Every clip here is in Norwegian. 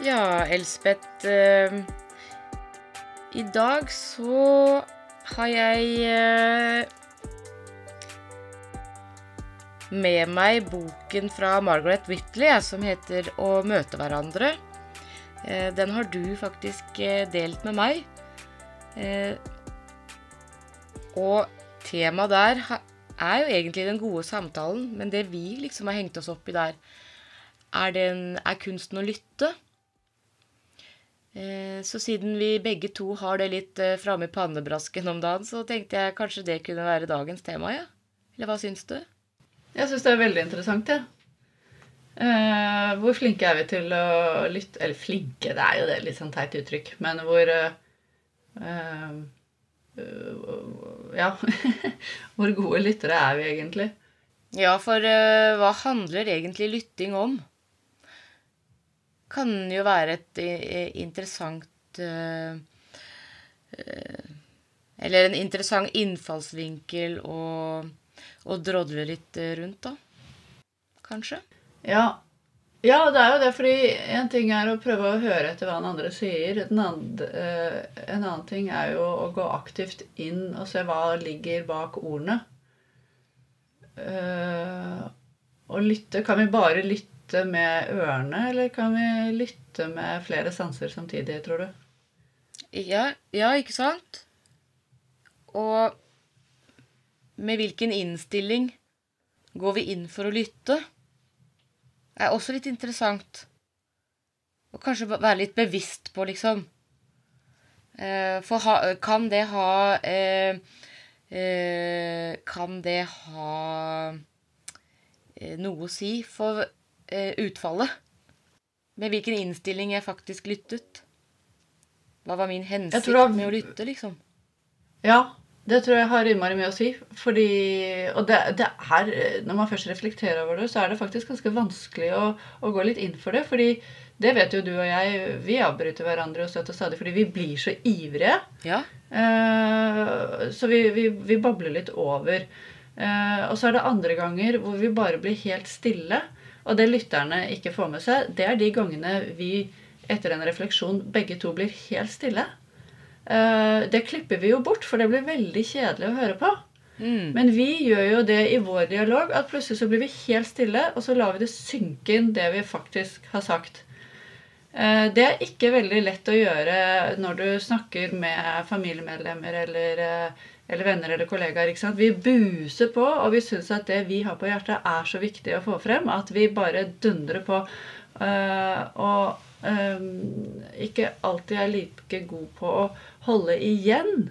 Ja, Elspeth eh, I dag så har jeg eh, med meg boken fra Margaret Whitley som heter 'Å møte hverandre'. Eh, den har du faktisk delt med meg. Og temaet der er jo egentlig den gode samtalen, men det vi liksom har hengt oss opp i der, er, den, er kunsten å lytte. Eh, Så siden vi begge to har det litt eh, framme i pannebrasken om dagen, så tenkte jeg kanskje det kunne være dagens tema, ja. Eller hva syns du? Jeg syns det er veldig interessant, jeg. Eh, hvor flinke er vi til å lytte Eller flinke, det er jo det litt sånn teit uttrykk. Men hvor eh, eh, Ja. hvor gode lyttere er vi egentlig? Ja, for hva handler egentlig lytting om? Kan jo være et eh, interessant eh, eh, Eller en interessant innfallsvinkel å, å drodle litt eh, rundt, da. Kanskje? Ja. ja, det er jo det, fordi en ting er å prøve å høre etter hva den andre sier. En annen, eh, en annen ting er jo å gå aktivt inn og se hva ligger bak ordene. Å lytte Kan vi bare lytte med ørene, eller kan vi lytte med flere sanser samtidig, tror du? Ja, ja, ikke sant? Og med hvilken innstilling går vi inn for å lytte? Det er også litt interessant. Og kanskje være litt bevisst på, liksom. Eh, For ha, kan det ha eh, eh, Kan det ha eh, noe å si for utfallet? Med hvilken innstilling jeg faktisk lyttet? Hva var min hensikt var- med å lytte, liksom? Ja, det tror jeg har innmari mye å si. Fordi, og det, det er, når man først reflekterer over det, så er det faktisk ganske vanskelig å, å gå litt inn for det. fordi det vet jo du og jeg, vi avbryter hverandre og støtter stadig fordi vi blir så ivrige. Ja. Eh, så vi, vi, vi babler litt over. Eh, og så er det andre ganger hvor vi bare blir helt stille. Og det lytterne ikke får med seg, det er de gangene vi etter en refleksjon begge to blir helt stille. Eh, det klipper vi jo bort, for det blir veldig kjedelig å høre på. Mm. Men vi gjør jo det i vår dialog, at plutselig så blir vi helt stille, og så lar vi det synke inn det vi faktisk har sagt. Eh, Det er ikke veldig lett å gjøre når du snakker med familiemedlemmer eller, eh, eller venner eller kollegaer. ikke sant? Vi buser på, og vi syns at det vi har på hjertet, er så viktig å få frem at vi bare dundrer på. Uh, Og um, ikke alltid er like god på å holde igjen.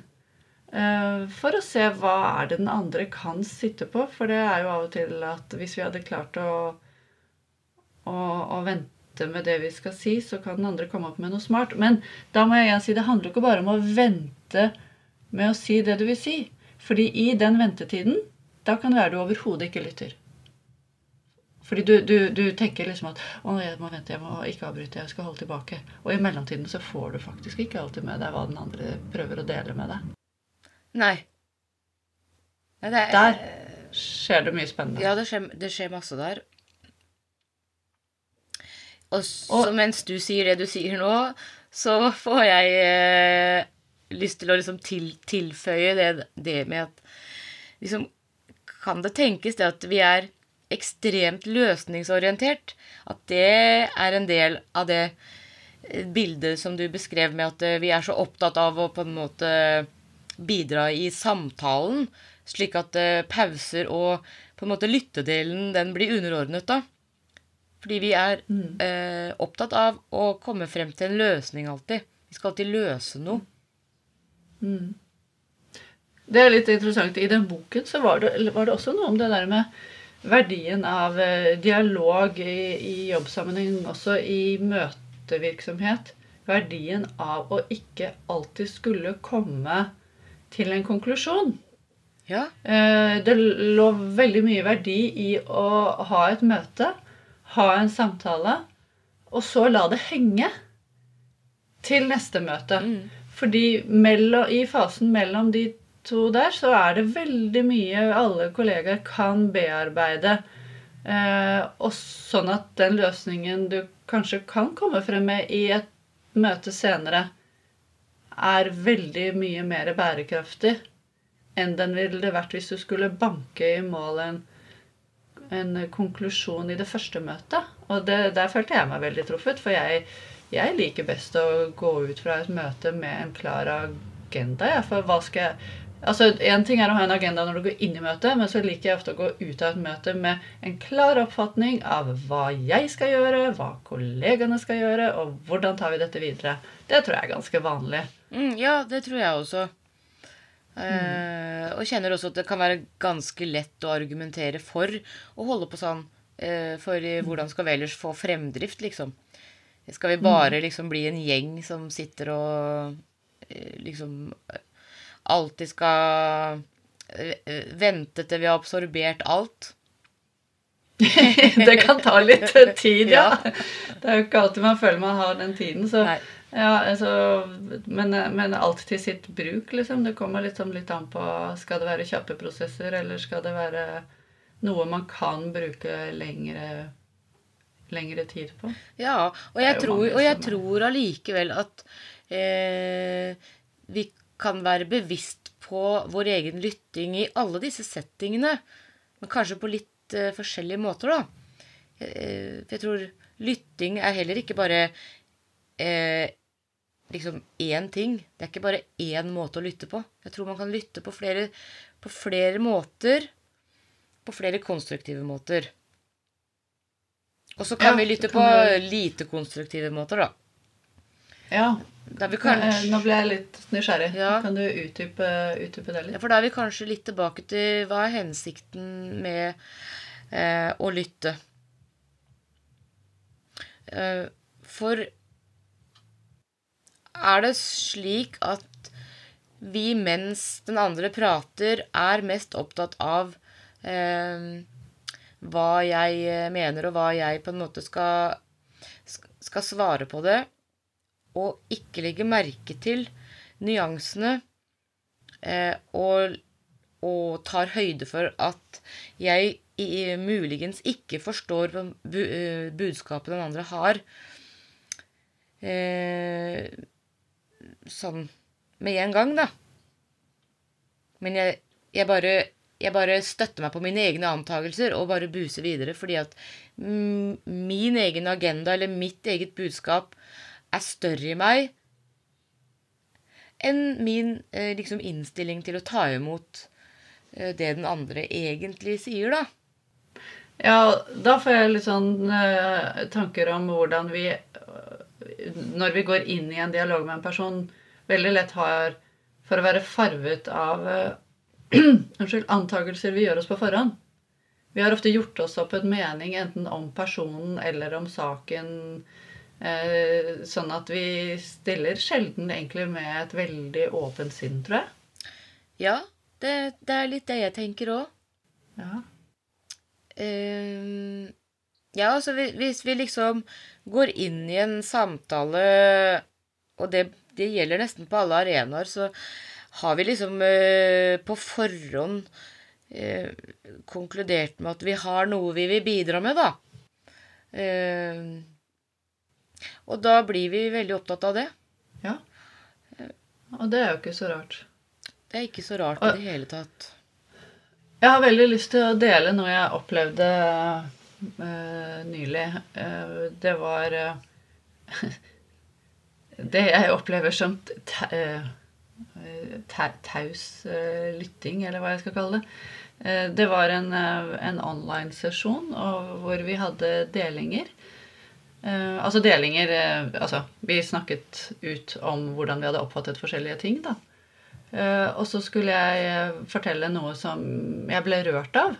uh, For å se hva er det den andre kan sitte på. For det er jo av og til at hvis vi hadde klart å, å, å vente med det vi skal si, så kan den andre komme opp med noe smart. Men da må jeg igjen si det handler ikke bare om å vente med å si det du vil si. Fordi i den ventetiden, da kan det være du overhodet ikke lytter. Fordi du, du, du tenker liksom at å, jeg må vente, jeg må ikke avbryte, jeg skal holde tilbake. Og i mellomtiden så får du faktisk ikke alltid med deg hva den andre prøver å dele med deg. Nei. Nei, det er, Der skjer det mye spennende. Ja, det skjer, det skjer masse der. Og så Og- mens du sier det du sier nå, så får jeg eh, lyst til å liksom til, tilføye det, det med at liksom Kan det tenkes det at vi er ekstremt løsningsorientert? At det er en del av det eh, bildet som du beskrev med at eh, vi er så opptatt av å på en måte bidra i samtalen, slik at eh, pauser og på en måte lyttedelen den blir underordnet, da. Fordi vi er eh, opptatt av å komme frem til en løsning alltid. Vi skal alltid løse noe. Det er litt interessant. I den boken så var det, var det også noe om det der med verdien av eh, dialog i, i jobbsammenheng, også i møtevirksomhet. Verdien av å ikke alltid skulle komme til en konklusjon. Ja. Eh, Det lå veldig mye verdi i å ha et møte, ha en samtale, og så la det henge til neste møte. Fordi mellom, i fasen mellom de to der, så er det veldig mye alle kollegaer kan bearbeide Eh, og sånn at den løsningen du kanskje kan komme frem med i et møte senere, er veldig mye mer bærekraftig enn den ville vært hvis du skulle banke i mål en, en konklusjon i det første møtet. Og det, der følte jeg meg veldig truffet, for jeg, jeg liker best å gå ut fra et møte med en klar agenda. Ja, for hva skal jeg Altså, Én ting er å ha en agenda når du går inn i møtet, men så liker jeg ofte å gå ut av et møte med en klar oppfatning av hva jeg skal gjøre, hva kollegaene skal gjøre, og hvordan tar vi dette videre. Det tror jeg er ganske vanlig. Mm, ja, det tror jeg også. Eh, og kjenner også at det kan være ganske lett å argumentere for å holde på sånn. Eh, for hvordan skal vi ellers få fremdrift, liksom? Skal vi bare liksom bli en gjeng som sitter og eh, liksom alltid skal eh, vente til vi har absorbert alt? det kan ta litt tid, ja. Det er jo ikke alltid man føler man har den tiden. Så, ja, altså, men, men, alt til sitt bruk, liksom. Det kommer liksom litt an på Skal det være kjappe prosesser, eller skal det være noe man kan bruke lengre, lengre tid på? Ja, og jeg, tror, og jeg tror allikevel at eh, vi kan være bevisst på vår egen lytting i alle disse settingene. Men kanskje på litt eh, forskjellige måter, da. for jeg tror lytting er heller ikke bare uh, liksom én ting. Det er ikke bare én måte å lytte på. Jeg tror man kan lytte på flere, på flere måter. På flere konstruktive måter. Og så kan ja, vi lytte på du... lite konstruktive måter, da. Ja. Kanskje... Nå ble jeg litt nysgjerrig. Ja. Kan du utdype, utdype, det litt? Ja, for da er vi kanskje litt tilbake til hva er hensikten med eh, å lytte. Eh, for er det slik at vi mens den andre prater, er mest opptatt av eh, hva jeg mener, og hva jeg på en måte skal, skal svare på det, og ikke legge merke til nyansene eh, og, og, tar høyde for at jeg muligens ikke forstår uh, budskapet den andre har, eh, sånn med en gang, da. Men jeg, jeg, bare, jeg bare støtter meg på mine egne antakelser og bare buser videre fordi at min egen agenda eller mitt eget budskap er større i meg enn min eh, liksom, innstilling til å ta imot eh, det den andre egentlig sier, da. Ja, da får jeg litt sånn eh, tanker om hvordan vi, når vi går inn i en dialog med en person, veldig lett har for å være farvet av unnskyld, antakelser vi gjør oss på forhånd. Vi har ofte gjort oss opp en mening enten om personen eller om saken Eh, sånn at vi stiller sjelden egentlig med et veldig åpent sinn, tror jeg. Ja, det, det er litt det jeg tenker òg. Ja. Uh, ja, altså hvis vi liksom går inn i en samtale, og det, det gjelder nesten på alle arenaer, så har vi liksom uh, på forhånd uh, konkludert med at vi har noe vi vil bidra med, da. Uh, og da blir vi veldig opptatt av det. Ja. Og det er jo ikke så rart. Det er ikke så rart i det hele tatt. Jeg har veldig lyst til å dele noe jeg opplevde uh, nylig. Uh, det var uh, Det jeg opplever som taus lytting, eller hva jeg skal kalle det. Det var en, en online-sesjon hvor vi hadde delinger. Altså delinger Altså, vi snakket ut om hvordan vi hadde oppfattet forskjellige ting, da. Og så skulle jeg fortelle noe som jeg ble rørt av.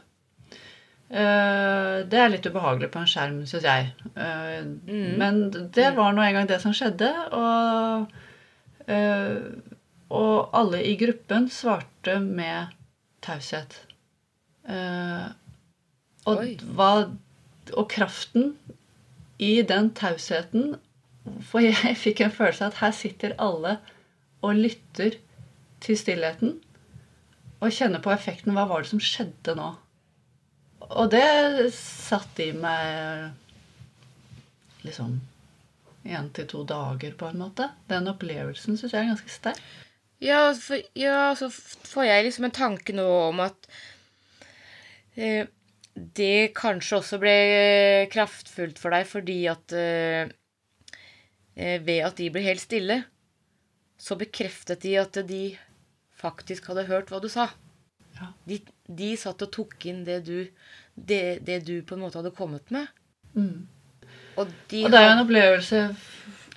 det er litt ubehagelig på en skjerm, syns jeg. Mm. Men det var nå engang det som skjedde. Og, og alle i gruppen svarte med taushet. og, hva, og kraften i den tausheten For jeg fikk en følelse av at her sitter alle og lytter til stillheten og kjenner på effekten. Hva var det som skjedde nå? og det satt i meg liksom én til to dager, på en måte. Den opplevelsen syns jeg er ganske sterk. Ja, for, ja, så får jeg liksom en tanke nå om at eh, det kanskje også ble kraftfullt for deg fordi at eh, eh, Ved at de ble helt stille, så bekreftet de at de faktisk hadde hørt hva du sa. Ja. De, de satt og tok inn det du, det, det du på en måte hadde kommet med. Mm. Og, de Og det er jo en opplevelse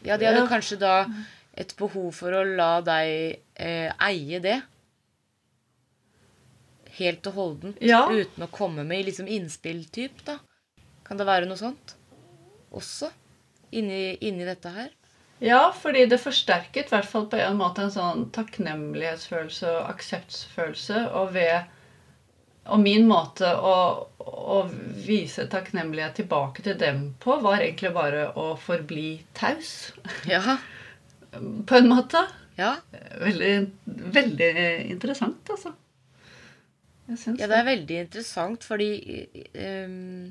Ja, de hadde Ja. kanskje da et behov for å la deg eh, eie det. Helt og holdent. Ja. Uten å komme med liksom innspill-typ, da. Kan det være noe sånt? Også? Inni, inni dette her? Ja, fordi det forsterket i hvert fall på en måte en sånn takknemlighetsfølelse og akseptfølelse. Og ved Og min måte å, å vise takknemlighet tilbake til dem på, var egentlig bare å forbli taus. Ja. På en måte. Ja, Veldig, veldig interessant, altså. Jeg syns ja det er veldig interessant, fordi um,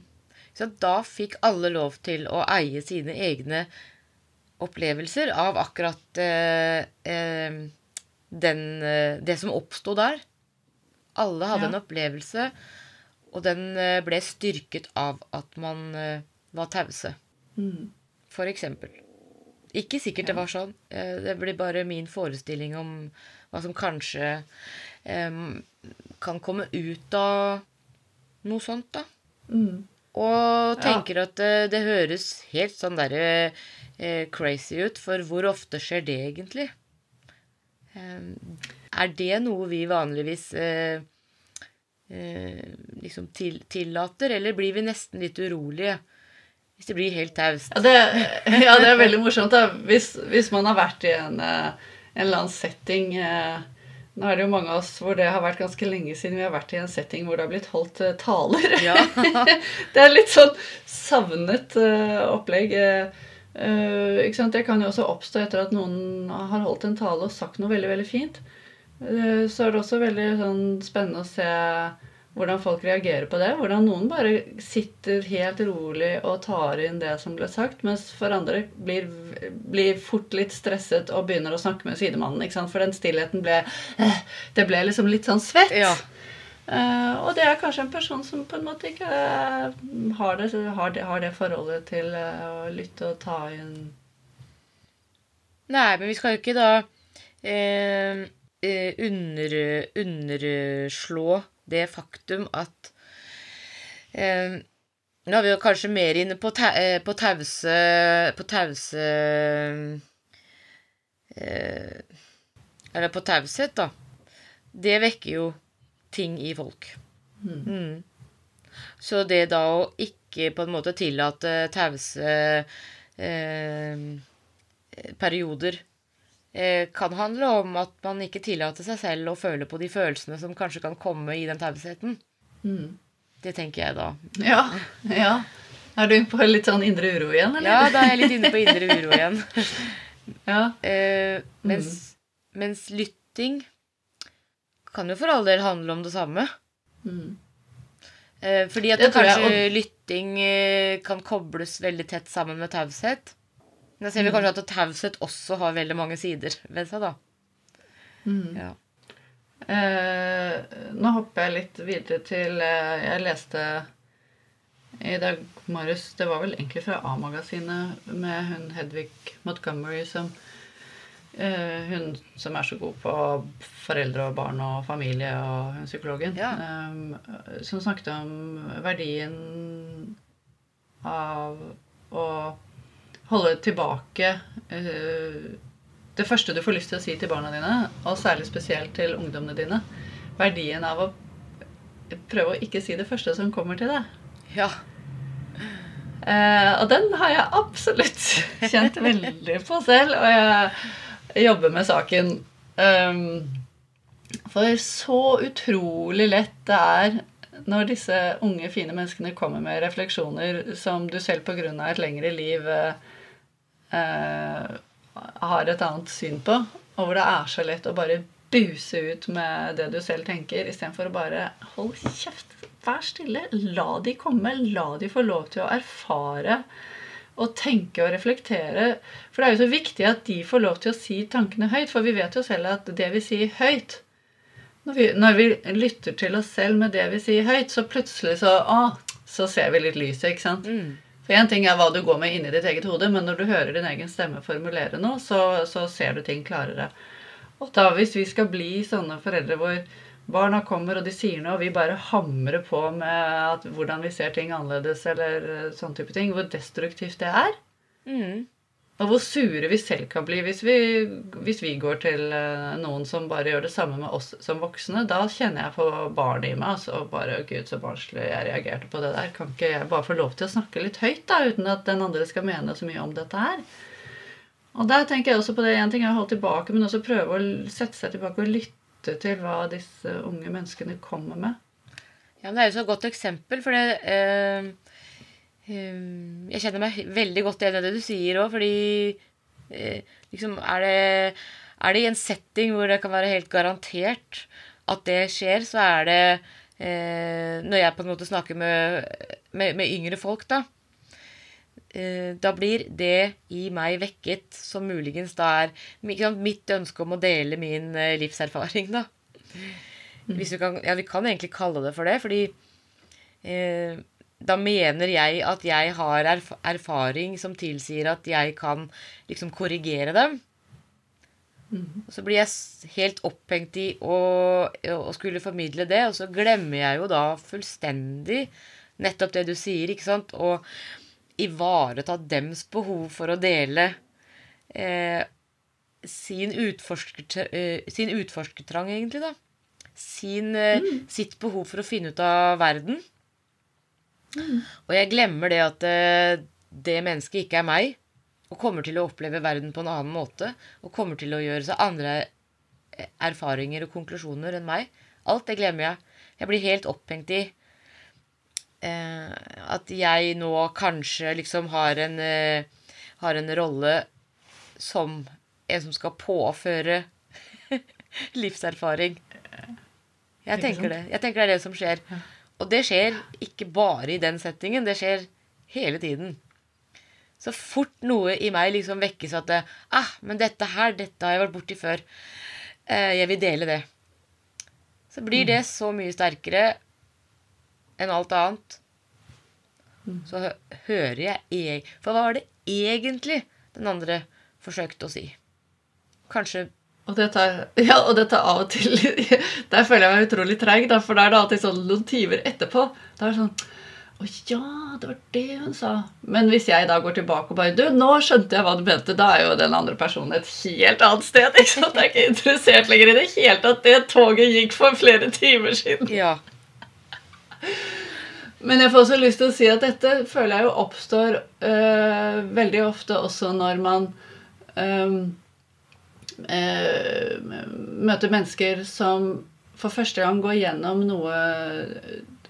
så da fikk alle lov til å eie sine egne opplevelser av akkurat uh, uh, den, uh, det som oppsto der. Alle hadde Ja. en opplevelse, og den eh, ble styrket av at man var tause. Mm. For eksempel. Ikke sikkert det var sånn. Eh, Det blir bare min forestilling om hva som kanskje um, kan komme ut av noe sånt, da. Mm. Og tenker at det, det høres helt sånn derre eh, crazy ut, for hvor ofte skjer det egentlig? Um, er det noe vi vanligvis eh, eh, liksom til, tillater, eller blir vi nesten litt urolige hvis det blir helt taust? Ja, det, ja, det er veldig morsomt. da. Hvis, hvis man har vært i en, eh, en eller annen setting eh, Nå er det jo mange av oss hvor det har vært ganske lenge siden vi har vært i en setting hvor det har blitt holdt eh, taler. Ja. det er litt sånn savnet eh, opplegg. ikke sant? Det kan jo også oppstå etter at noen har holdt en tale og sagt noe veldig veldig fint. Uh, så er det også veldig sånn, spennende å se hvordan folk reagerer på det. Hvordan noen bare sitter helt rolig og tar inn det som ble sagt, mens for andre blir, blir fort litt stresset og begynner å snakke med sidemannen. ikke sant? For den stillheten ble eh, Det ble liksom litt sånn svett. Ja. Uh, og det er kanskje en person som på en måte ikke uh, har det, har det, har det forholdet til uh, å lytte og ta inn Nei, men vi skal jo ikke da under, underslå det faktum at eh, Nå er vi jo kanskje mer inne på, ta, eh, på tause På tause eh, Eller på taushet, da. Det vekker jo ting i folk. Mm. Så det da å ikke på en måte tillate tause eh, perioder kan handle om at man ikke tillater seg selv å føle på de følelsene som kanskje kan komme i den tausheten. Mm. Det tenker jeg da. Ja. ja. Er du på litt sånn indre uro igjen, eller? Ja, da er jeg litt inne på indre uro igjen. Ja. Eh, mens, mens lytting kan jo for all del handle om det samme. Mm. Eh, fordi at Det kanskje jeg, kanskje lytting eh, kan kobles veldig tett sammen med taushet. Da ser vi kanskje at taushet også har veldig mange sider ved seg, da. Mm. Ja. Eh, nå hopper jeg litt videre til eh, Jeg leste i dag morges Det var vel egentlig fra A-magasinet med hun Hedvig Montgomery som eh, Hun som er så god på foreldre og barn og familie, og hun psykologen. Ja. eh, som snakket om verdien av å holde tilbake eh, det første du får lyst til å si til barna dine, og særlig spesielt til ungdommene dine, verdien av å prøve å ikke si det første som kommer til deg. ja. Eh, og den har jeg absolutt kjent veldig på selv, og jeg jobber med saken. Um, for så utrolig lett det er når disse unge, fine menneskene kommer med refleksjoner som du selv pga. et lengre liv eh, eh, har et annet syn på, og hvor det er så lett å bare buse ut med det du selv tenker, istedenfor å bare holde kjeft. vær stille. La de komme. La de få lov til å erfare og tenke og reflektere. For det er jo så viktig at de får lov til å si tankene høyt. For vi vet jo selv at det vi sier høyt Når vi, når vi lytter til oss selv med det vi sier høyt, så plutselig så, å, så ser vi litt lyset. ikke sant? Mm. For én ting er hva du går med inni ditt eget hode, men når du hører din egen stemme formulere noe, så, så ser du ting klarere. Og da hvis vi skal bli sånne foreldre hvor barna kommer og de sier noe, og vi bare hamrer på med at, hvordan vi ser ting annerledes, eller sånn type ting, hvor destruktivt det er, Mm. Og hvor sure vi selv kan bli hvis vi, hvis vi går til eh, noen som bare gjør det samme med oss som voksne, da kjenner jeg på barnet i meg. Altså, og bare Gud, så barnslig jeg reagerte på det der. Kan ikke jeg bare få lov til å snakke litt høyt, da, uten at den andre skal mene så mye om dette her? Og der tenker jeg også på det Én ting jeg har holdt tilbake, men også prøve å sette seg tilbake og lytte til hva disse unge menneskene kommer med. Ja, men Det er jo så godt eksempel, for det eh, Jeg kjenner meg veldig godt igjen i det du sier òg, fordi eh, liksom er det, er det i en setting hvor det kan være helt garantert at det skjer, så er det eh, Når jeg på en måte snakker med, med, med yngre folk, da eh, Da blir det i meg vekket som muligens da er sant, mitt ønske om å dele min eh, livserfaring, da. Hvis vi, kan, ja, vi kan egentlig kalle det for det, fordi eh, da mener jeg at jeg har erf erfaring som tilsier at jeg kan liksom korrigere dem. Og så blir jeg helt opphengt i å, å skulle formidle det, og så glemmer jeg jo da fullstendig nettopp det du sier, ikke sant? Og ivareta dems behov for å dele eh, sin, eh, sin utforskertrang, egentlig, da. Sin, eh, Sitt behov for å finne ut av verden. Og jeg glemmer det at eh, det mennesket ikke er meg, og kommer til å oppleve verden på en annen måte, og kommer til å gjøre seg andre eh, erfaringer og konklusjoner enn meg. Alt det glemmer jeg. Jeg blir helt opphengt i eh, at jeg nå kanskje liksom har en, eh, har en rolle som en som skal påføre livserfaring. Jeg tenker det. Jeg tenker det er det som skjer. Og det skjer ikke bare i den settingen, det skjer hele tiden. Så fort noe i meg liksom vekkes at ah, men dette her, dette har jeg vært borti før. Eh, jeg vil dele det. Så blir det så mye sterkere enn alt annet. Så hø hører jeg. For hva var det egentlig den andre forsøkte å si? Kanskje Og dette, tar, ja, og det tar av og til Der føler jeg meg utrolig treig, for da er det alltid sånn noen timer etterpå. Da er det sånn Å ja, det var det hun sa. Men hvis jeg da går tilbake og bare Du, nå skjønte jeg hva du mente. Da er jo den andre personen et helt annet sted. ikke sant? Jeg er ikke interessert lenger i det hele tatt. Det toget gikk for flere timer siden. Ja. Men jeg får også lyst til å si at dette føler jeg jo oppstår øh, veldig ofte også når man øh, møter mennesker som for første gang går gjennom noe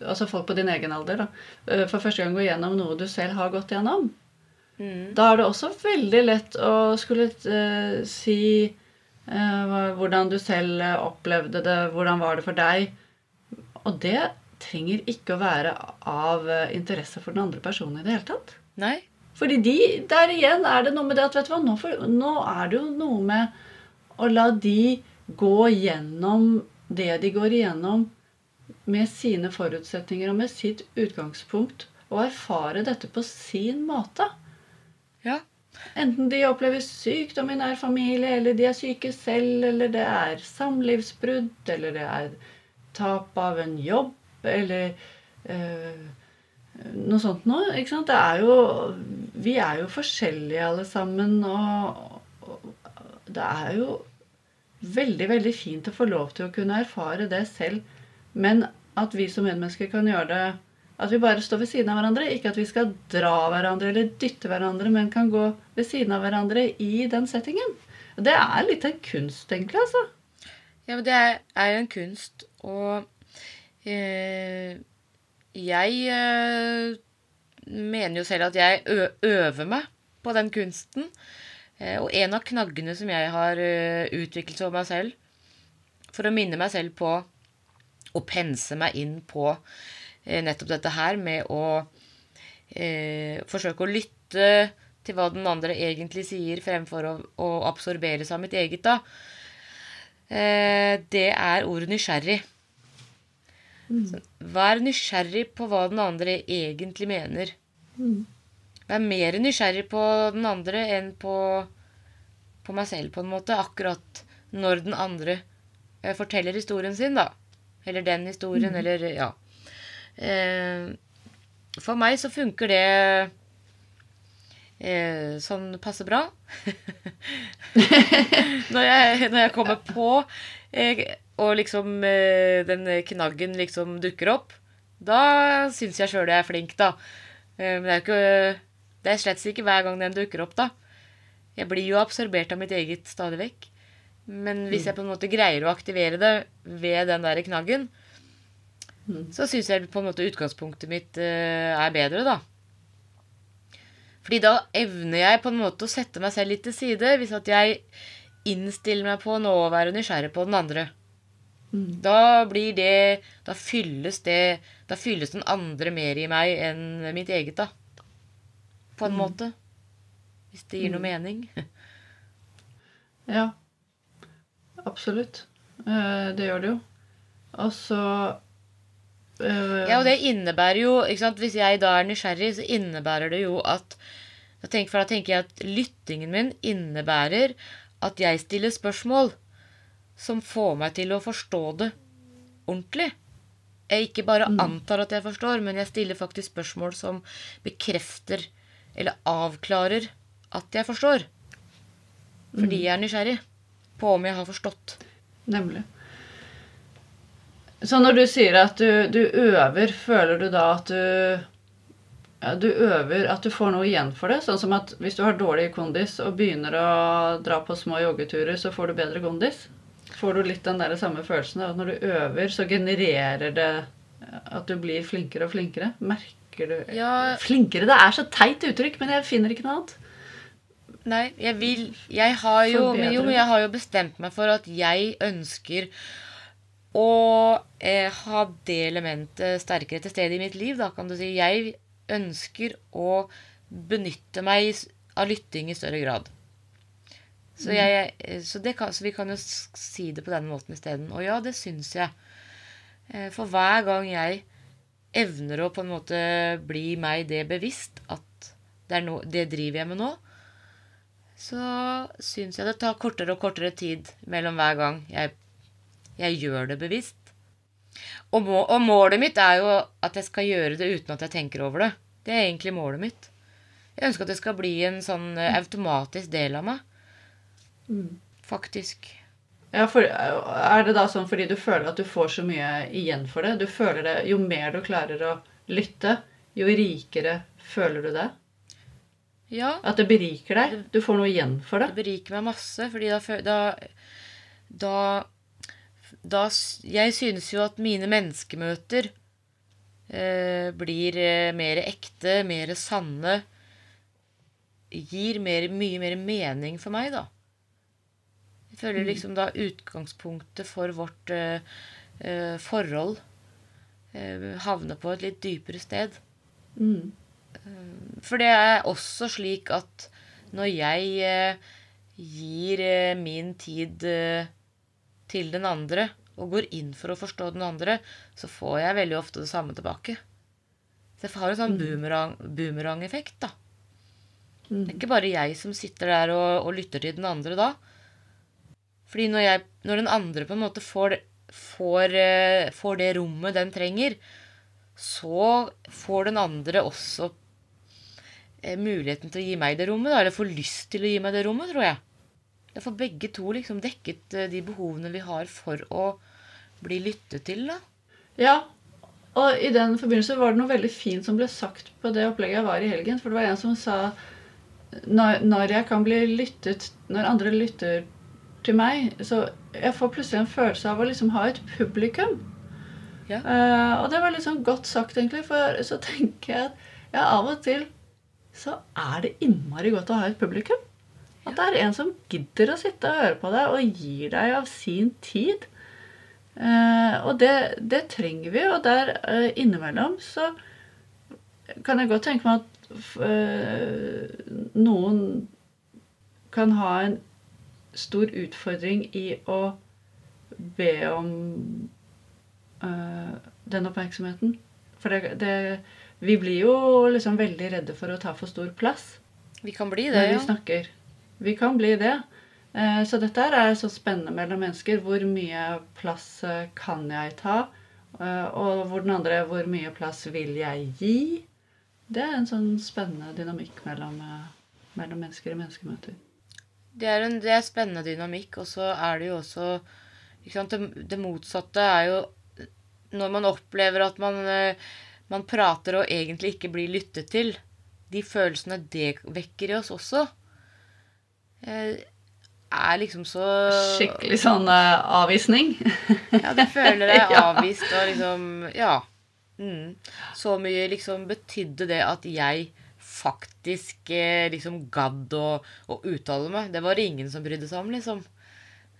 Altså folk på din egen alder, da. øh, For første gang går gjennom noe du selv har gått gjennom. Mm. Da er det også veldig lett å skulle øh, si hvordan du selv opplevde det, hvordan var det for deg. Og det trenger ikke å være av interesse for den andre personen i det hele tatt. Nei? Fordi de, der igjen er det noe med det at vet du hva, nå, for, nå er det jo noe med å la de gå gjennom det de går igjennom med sine forutsetninger og med sitt utgangspunkt, og erfare dette på sin måte. Ja. Enten de opplever sykdom i nær familie, eller de er syke selv, eller det er samlivsbrudd, eller det er tap av en jobb, eller øh, noe sånt noe. Ikke sant? Det er jo Vi er jo forskjellige alle sammen, og, og det er jo veldig, veldig fint å få lov til å kunne erfare det selv, men at vi som medmennesker kan gjøre det at vi bare står ved siden av hverandre. Ikke at vi skal dra hverandre eller dytte hverandre, men kan gå ved siden av hverandre i den settingen. Det er litt en kunst, egentlig. altså. Ja, men det er, jo en kunst, og eh, jeg eh, mener jo selv at jeg øver meg på den kunsten. Eh, og en av knaggene som jeg har eh, utviklet over meg selv, for å minne meg selv på å pense meg inn på eh, nettopp dette her med å eh, forsøke å lytte til hva den andre egentlig sier, fremfor å, å absorbere seg av mitt eget, da. Eh, det er ordet nysgjerrig. Så Vær nysgjerrig på hva den andre egentlig mener. Vær mer nysgjerrig på den andre enn på, på meg selv, på en måte. Akkurat når den andre eh, forteller historien sin, da. Eller den historien, eller ja. Eh, for meg så funker det eh, sånn passe bra. når, jeg, når jeg kommer på eh, og liksom eh, den knaggen liksom dukker opp, da syns jeg sjøl jeg er flink, da. Eh, men det er jo ikke Det er slett ikke hver gang den dukker opp, da. Jeg blir jo absorbert av mitt eget stadig vekk. Men hvis jeg på en måte greier å aktivere det ved den der knaggen, så syns jeg på en måte utgangspunktet mitt eh, er bedre, da. Fordi da evner jeg på en måte å sette meg selv litt til side, hvis at jeg innstiller meg på nå å være nysgjerrig på den andre. Da blir det Da fylles det Da fylles den andre mer i meg enn mitt eget, da. På en måte. Hvis det gir noe mening. Ja. Absolutt. Eh, det gjør det jo. Og så eh, Ja, og det innebærer jo ikke sant? Hvis jeg da er nysgjerrig, så innebærer det jo at da tenker, For da tenker jeg at lyttingen min innebærer at jeg stiller spørsmål som får meg til å forstå det ordentlig. Jeg ikke bare antar at jeg forstår, men jeg stiller faktisk spørsmål som bekrefter eller avklarer at jeg forstår. Fordi jeg er nysgjerrig på om jeg har forstått. Nemlig. Så når du sier at du, du øver, føler du da at du ja, Du øver at du får noe igjen for det? Sånn som at hvis du har dårlig kondis og begynner å dra på små joggeturer, så får du bedre kondis? Får du litt den der samme følelsen at når du øver, så genererer det at du blir flinkere og flinkere? Du Ja. Flinkere? Det er så teit uttrykk, men jeg finner ikke noe annet. Nei, jeg vil Jeg har jo, men jo, men jeg har jo bestemt meg for at jeg ønsker å eh, ha det elementet sterkere til stede i mitt liv, da, kan du si. Jeg ønsker å benytte meg av lytting i større grad. Så, jeg, eh, så, det kan, så vi kan jo si det på den måten isteden. Og ja, det syns jeg. Eh, For hver gang jeg evner å på en måte bli meg det bevisst at det, er no, det driver jeg med nå, så syns jeg det tar kortere og kortere tid mellom hver gang jeg, jeg gjør det bevisst. Og, må, og målet mitt er jo at jeg skal gjøre det uten at jeg tenker over det. Det er egentlig målet mitt. Jeg ønsker at det skal bli en sånn automatisk del av meg. Faktisk. Ja, for, Er det da sånn fordi du føler at du får så mye igjen for det? Du føler det, Jo mer du klarer å lytte, jo rikere føler du det? Ja, At det beriker deg? Du får noe igjen for det det? beriker meg masse, fordi da Da, da, Jeg synes jo at mine menneskemøter eh, blir eh, mer ekte, mer sanne. Gir mer, mye mer mening for meg, da. Jeg føler liksom da utgangspunktet for vårt eh, eh, forhold eh, havner på et litt dypere sted. Mm. For det er også slik at når jeg eh, gir eh, min tid eh, til den andre, og går inn for å forstå den andre, så får jeg veldig ofte det samme tilbake. Så jeg har en sånn boomerang, boomerang-effekt, da. Det er ikke bare jeg som sitter der og, og lytter til den andre da. Fordi når, jeg, når den andre på en måte får, får, eh, får det rommet den trenger, så får den andre også eh, muligheten til å gi meg det rommet, eller får lyst til å gi meg det rommet, tror jeg. Da får begge to liksom dekket eh, de behovene vi har for å bli lyttet til, da. Ja. Og i den forbindelse var det noe veldig fint som ble sagt på det opplegget jeg var i helgen. For det var en som sa når jeg kan bli lyttet Når andre lytter til meg, så jeg får plutselig en følelse av å liksom ha et publikum. Ja. Uh, og det var litt sånn godt sagt, egentlig. For så tenker jeg at ja, av og til så er det innmari godt å ha et publikum. At det er en som gidder å sitte og høre på deg og gir deg av sin tid. Eh, og det, det trenger vi, og der eh, innimellom så kan jeg godt tenke meg at eh, noen kan ha en stor utfordring i å be om uh, den oppmerksomheten. For det, det Vi blir jo liksom veldig redde for å ta for stor plass Vi kan bli det, når vi ja. snakker. Vi kan bli det. Eh, Så dette er så spennende mellom mennesker. Hvor mye plass eh, kan jeg ta? Og hvor den andre Hvor mye plass vil jeg gi? Det er en sånn spennende dynamikk mellom, mellom mennesker i menneskemøter. Det er en det er spennende dynamikk, og så er det jo også sant, det, det motsatte er jo når man opplever at man, eh, man prater og egentlig ikke blir lyttet til. De følelsene det vekker i oss også, eh, er liksom så Skikkelig sånn eh, avvisning. Ja, du føler deg avvist og liksom Ja. Mm. Så mye liksom betydde det at jeg faktisk eh, liksom gadd å, å uttale meg. Det var det ingen som brydde seg om, liksom.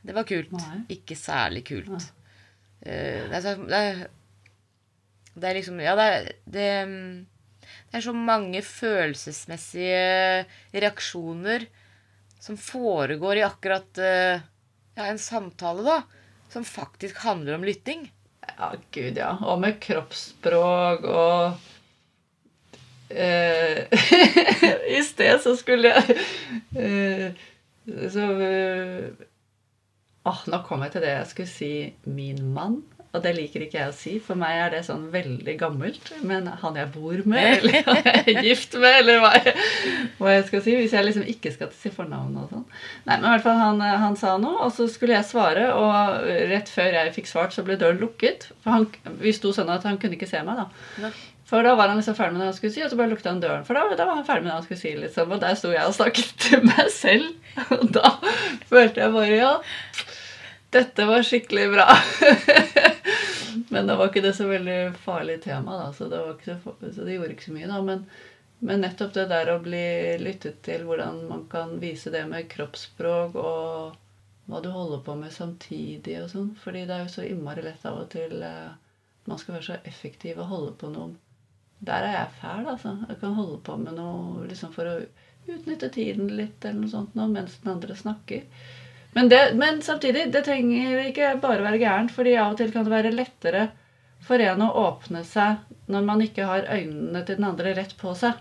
Det var kult. Nei. Ikke særlig kult. Nei. Eh, det, er så, det, er, det er liksom Ja, det er det, mm, det er så mange følelsesmessige reaksjoner som foregår i akkurat uh, ja, en samtale, da. Som faktisk handler om lytting. Ja, gud, ja. Og med kroppsspråk og I sted så skulle jeg eh, Så eh, Åh, nå kom jeg til det jeg skulle si 'min mann'. Og det liker ikke jeg å si. For meg er det sånn veldig gammelt. Men han jeg bor med, eller han jeg er gift med, eller hva jeg, hva jeg skal si. Hvis jeg liksom ikke skal si fornavnet og sånn. Nei, men i hvert fall han, han sa noe, og så skulle jeg svare. Og rett før jeg fikk svart, så ble døren lukket. For han, vi sto sånn at han kunne ikke se meg, da. For da var han liksom ferdig med det han skulle si, og så bare lukta han døren. For da, da var han ferdig med det han skulle si, liksom. Og der sto jeg og snakket til meg selv. Og da følte jeg bare ja, dette var skikkelig bra. men da var ikke det så veldig farlig tema, da. Så det, så, så det gjorde ikke så mye, da. Men, men nettopp det der å bli lyttet til, hvordan man kan vise det med kroppsspråk og hva du holder på med samtidig og sånn. Fordi det er jo så innmari lett av og til eh, man skal være så effektiv og holde på noe Der er jeg fæl, altså. Jeg kan holde på med noe liksom for å utnytte tiden litt eller noe sånt nå, mens den andre snakker. Men, det, men samtidig, det trenger ikke bare være gærent, fordi av og til kan det være lettere for en å åpne seg når man ikke har øynene til den andre rett på seg.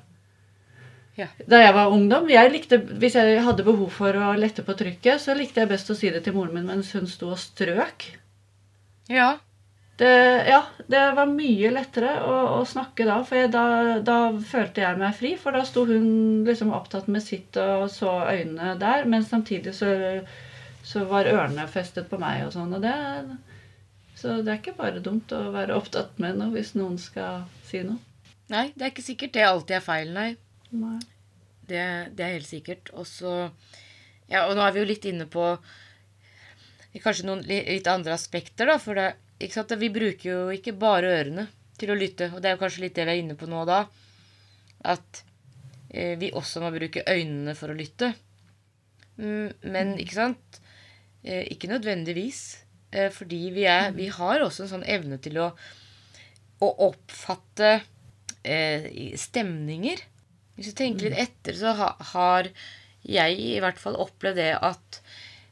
Ja. Da jeg var ungdom, jeg likte, Hvis jeg hadde behov for å lette på trykket, så likte jeg best å si det til moren min mens hun sto og strøk. Ja. Det, ja, det var mye lettere å, å snakke da, for jeg, da, da følte jeg meg fri. For da sto hun liksom opptatt med sitt og så øynene der, men samtidig så, så var ørene festet på meg og sånn. Og det, så det er ikke bare dumt å være opptatt med noe hvis noen skal si noe. Nei, det er ikke sikkert det alltid er feil, nei. Nei. Det, det er helt sikkert. Og så Ja, og nå er vi jo litt inne på kanskje noen litt andre aspekter, da. For det? Vi bruker jo ikke bare ørene til å lytte. Og det er jo kanskje litt det vi er inne på nå da. At eh, vi også må bruke øynene for å lytte. Mm, men ikke sant? Eh, ikke nødvendigvis. Eh, fordi vi, er, vi har også en sånn evne til å, å oppfatte stemninger. Hvis du tenker litt etter, så ha, har jeg i hvert fall opplevd det at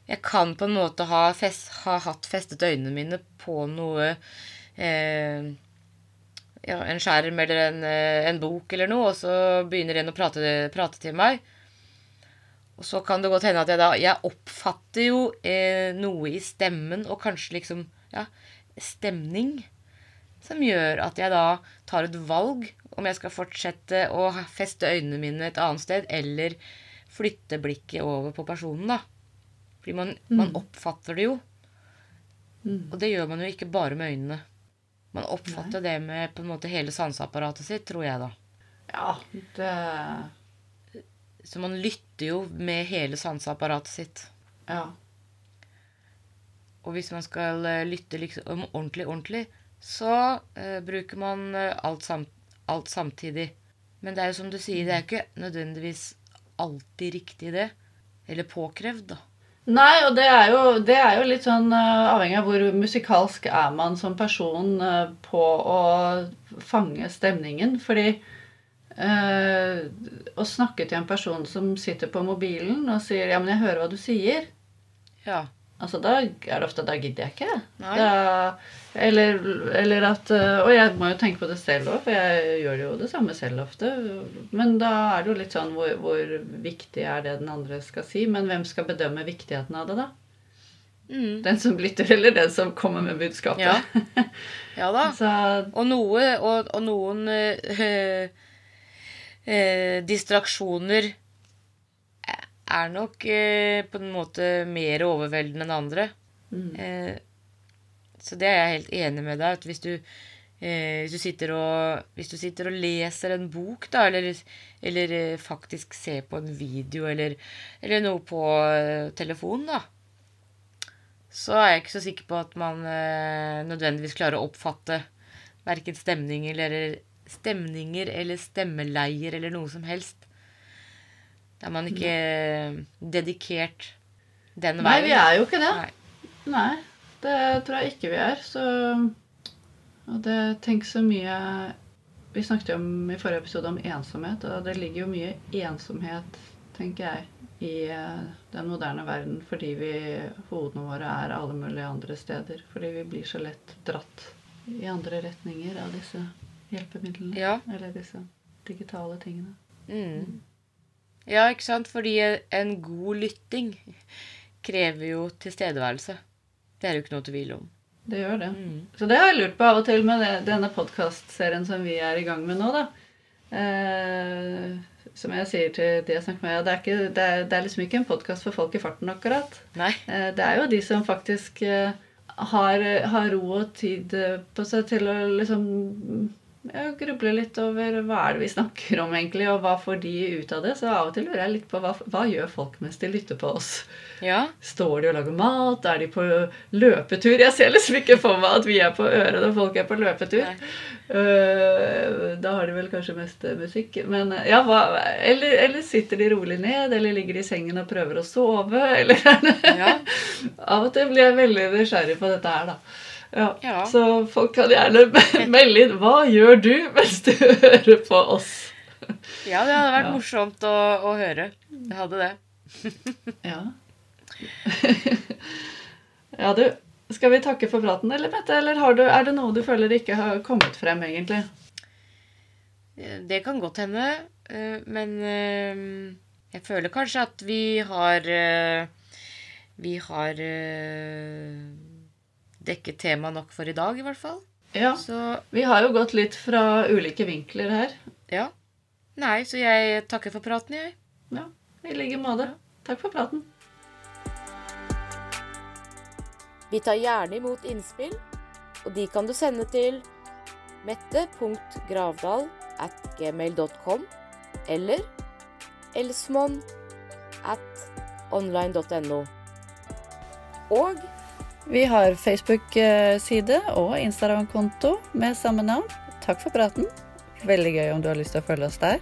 jeg kan på en måte ha, fest, ha hatt festet øynene mine på noe eh, ja, En skjerm eller en, eh, en bok eller noe, og så begynner en å prate, prate til meg. Og så kan det godt hende at jeg da Jeg oppfatter jo eh, noe i stemmen, og kanskje liksom Ja, stemning. Som gjør at jeg da tar et valg om jeg skal fortsette å feste øynene mine et annet sted, eller flytte blikket over på personen, da. Man, man oppfatter det jo. Mm. Og det gjør man jo ikke bare med øynene. Man oppfatter det med på en måte hele sanseapparatet sitt, tror jeg, da. Ja, det Så man lytter jo med hele sanseapparatet sitt. Ja. Og hvis man skal eh, lytte liksom ordentlig, ordentlig, så uh, bruker man eh, alt, sam alt samtidig. Men det er jo som du sier, det er ikke nødvendigvis alltid riktig, det. Eller påkrevd, da. Nei, og det er jo, det er jo litt sånn uh, avhengig av hvor musikalsk er man som person uh, på å fange stemningen. Fordi uh, å snakke til en person som sitter på mobilen og sier 'ja, men jeg hører hva du sier', Ja. altså da er det ofte 'da gidder jeg ikke'. Nei. Da, eller, eller at eh, Og jeg må jo tenke på det selv òg, for jeg gjør jo det samme selv ofte. Men da er det jo litt sånn hvor, hvor viktig er det den andre skal si? Men hvem skal bedømme viktigheten av det, da? Mm. Den som lytter, eller den som kommer med budskapet? Ja. Ja da. Så Og noe Og, og noen øh, øh, distraksjoner er nok øh, på en måte mer overveldende enn andre. mm. Så det er jeg helt enig med deg. At hvis du, eh, hvis du, sitter, og, hvis du sitter og leser en bok, da, eller, eller eh, faktisk ser på en video, eller, eller noe på eh, telefonen, da, så er jeg ikke så sikker på at man eh, nødvendigvis klarer å oppfatte verken stemninger eller, stemninger eller stemmeleier eller noe som helst. Da er man ikke eh, dedikert den veien. Nei, vi er jo ikke det. Nei. Nei, det tror jeg ikke vi er. Så Og det Tenk så mye Vi snakket jo om i forrige episode om ensomhet, og det ligger jo mye ensomhet, tenker jeg, i eh, den moderne verden fordi vi hodene våre er alle mulige andre steder. Fordi vi blir så lett dratt i andre retninger av disse hjelpemidlene. Ja. Eller disse digitale tingene. Mm. Ja, ikke sant? Fordi en god lytting krever jo tilstedeværelse. Det er jo ikke noe tvil om. Det gjør det. Mm. Så det har jeg lurt på av og til med det, denne podkastserien som vi er i gang med nå, da. Eh, som jeg sier til de jeg snakker med, ja, det, er ikke, det, er, det er liksom ikke en podkast for folk i farten, akkurat. Nei. Eh, det er jo de som faktisk eh, har, har ro og tid eh, på seg til å liksom ja, grubler litt over hva er det vi snakker om, egentlig, og hva får de ut av det. Så av og til lurer jeg litt på hva, hva gjør folk mens de lytter på oss. Ja. Står de og lager mat? Er de på løpetur? Jeg ser liksom ikke for meg at vi er på øret når folk er på løpetur. Øh, da har de vel kanskje mest eh, musikk. Men eh, ja, hva, eller, eller sitter de rolig ned? Eller ligger de i sengen og prøver å sove? Eller Ja. Av og til blir jeg veldig nysgjerrig på dette her, da. Ja. Ja. Så folk kan gjerne melde inn hva gjør du mens du hører på oss. ja, det hadde vært Ja. morsomt å, å høre. Det hadde det. Ja. ja, du. Skal vi takke for praten, eller Mette? Eller har du, er det noe du føler ikke har kommet frem, egentlig? Eh, Det kan godt hende, eh, men eh, jeg føler kanskje at vi har Vi har dekket temaet nok for i dag, i hvert fall. Ja. Så Vi har jo gått litt fra ulike vinkler her. ja. Nei, så jeg takker for praten, jeg. Ja, I like måte. Takk for praten. Vi tar gjerne imot innspill, og de kan du sende til mette.gravdal at gmail.com eller elsmon at online.no. Og Vi har Facebook-side og Instagram-konto med samme navn. Takk for praten. Veldig gøy om du har lyst til å følge oss der.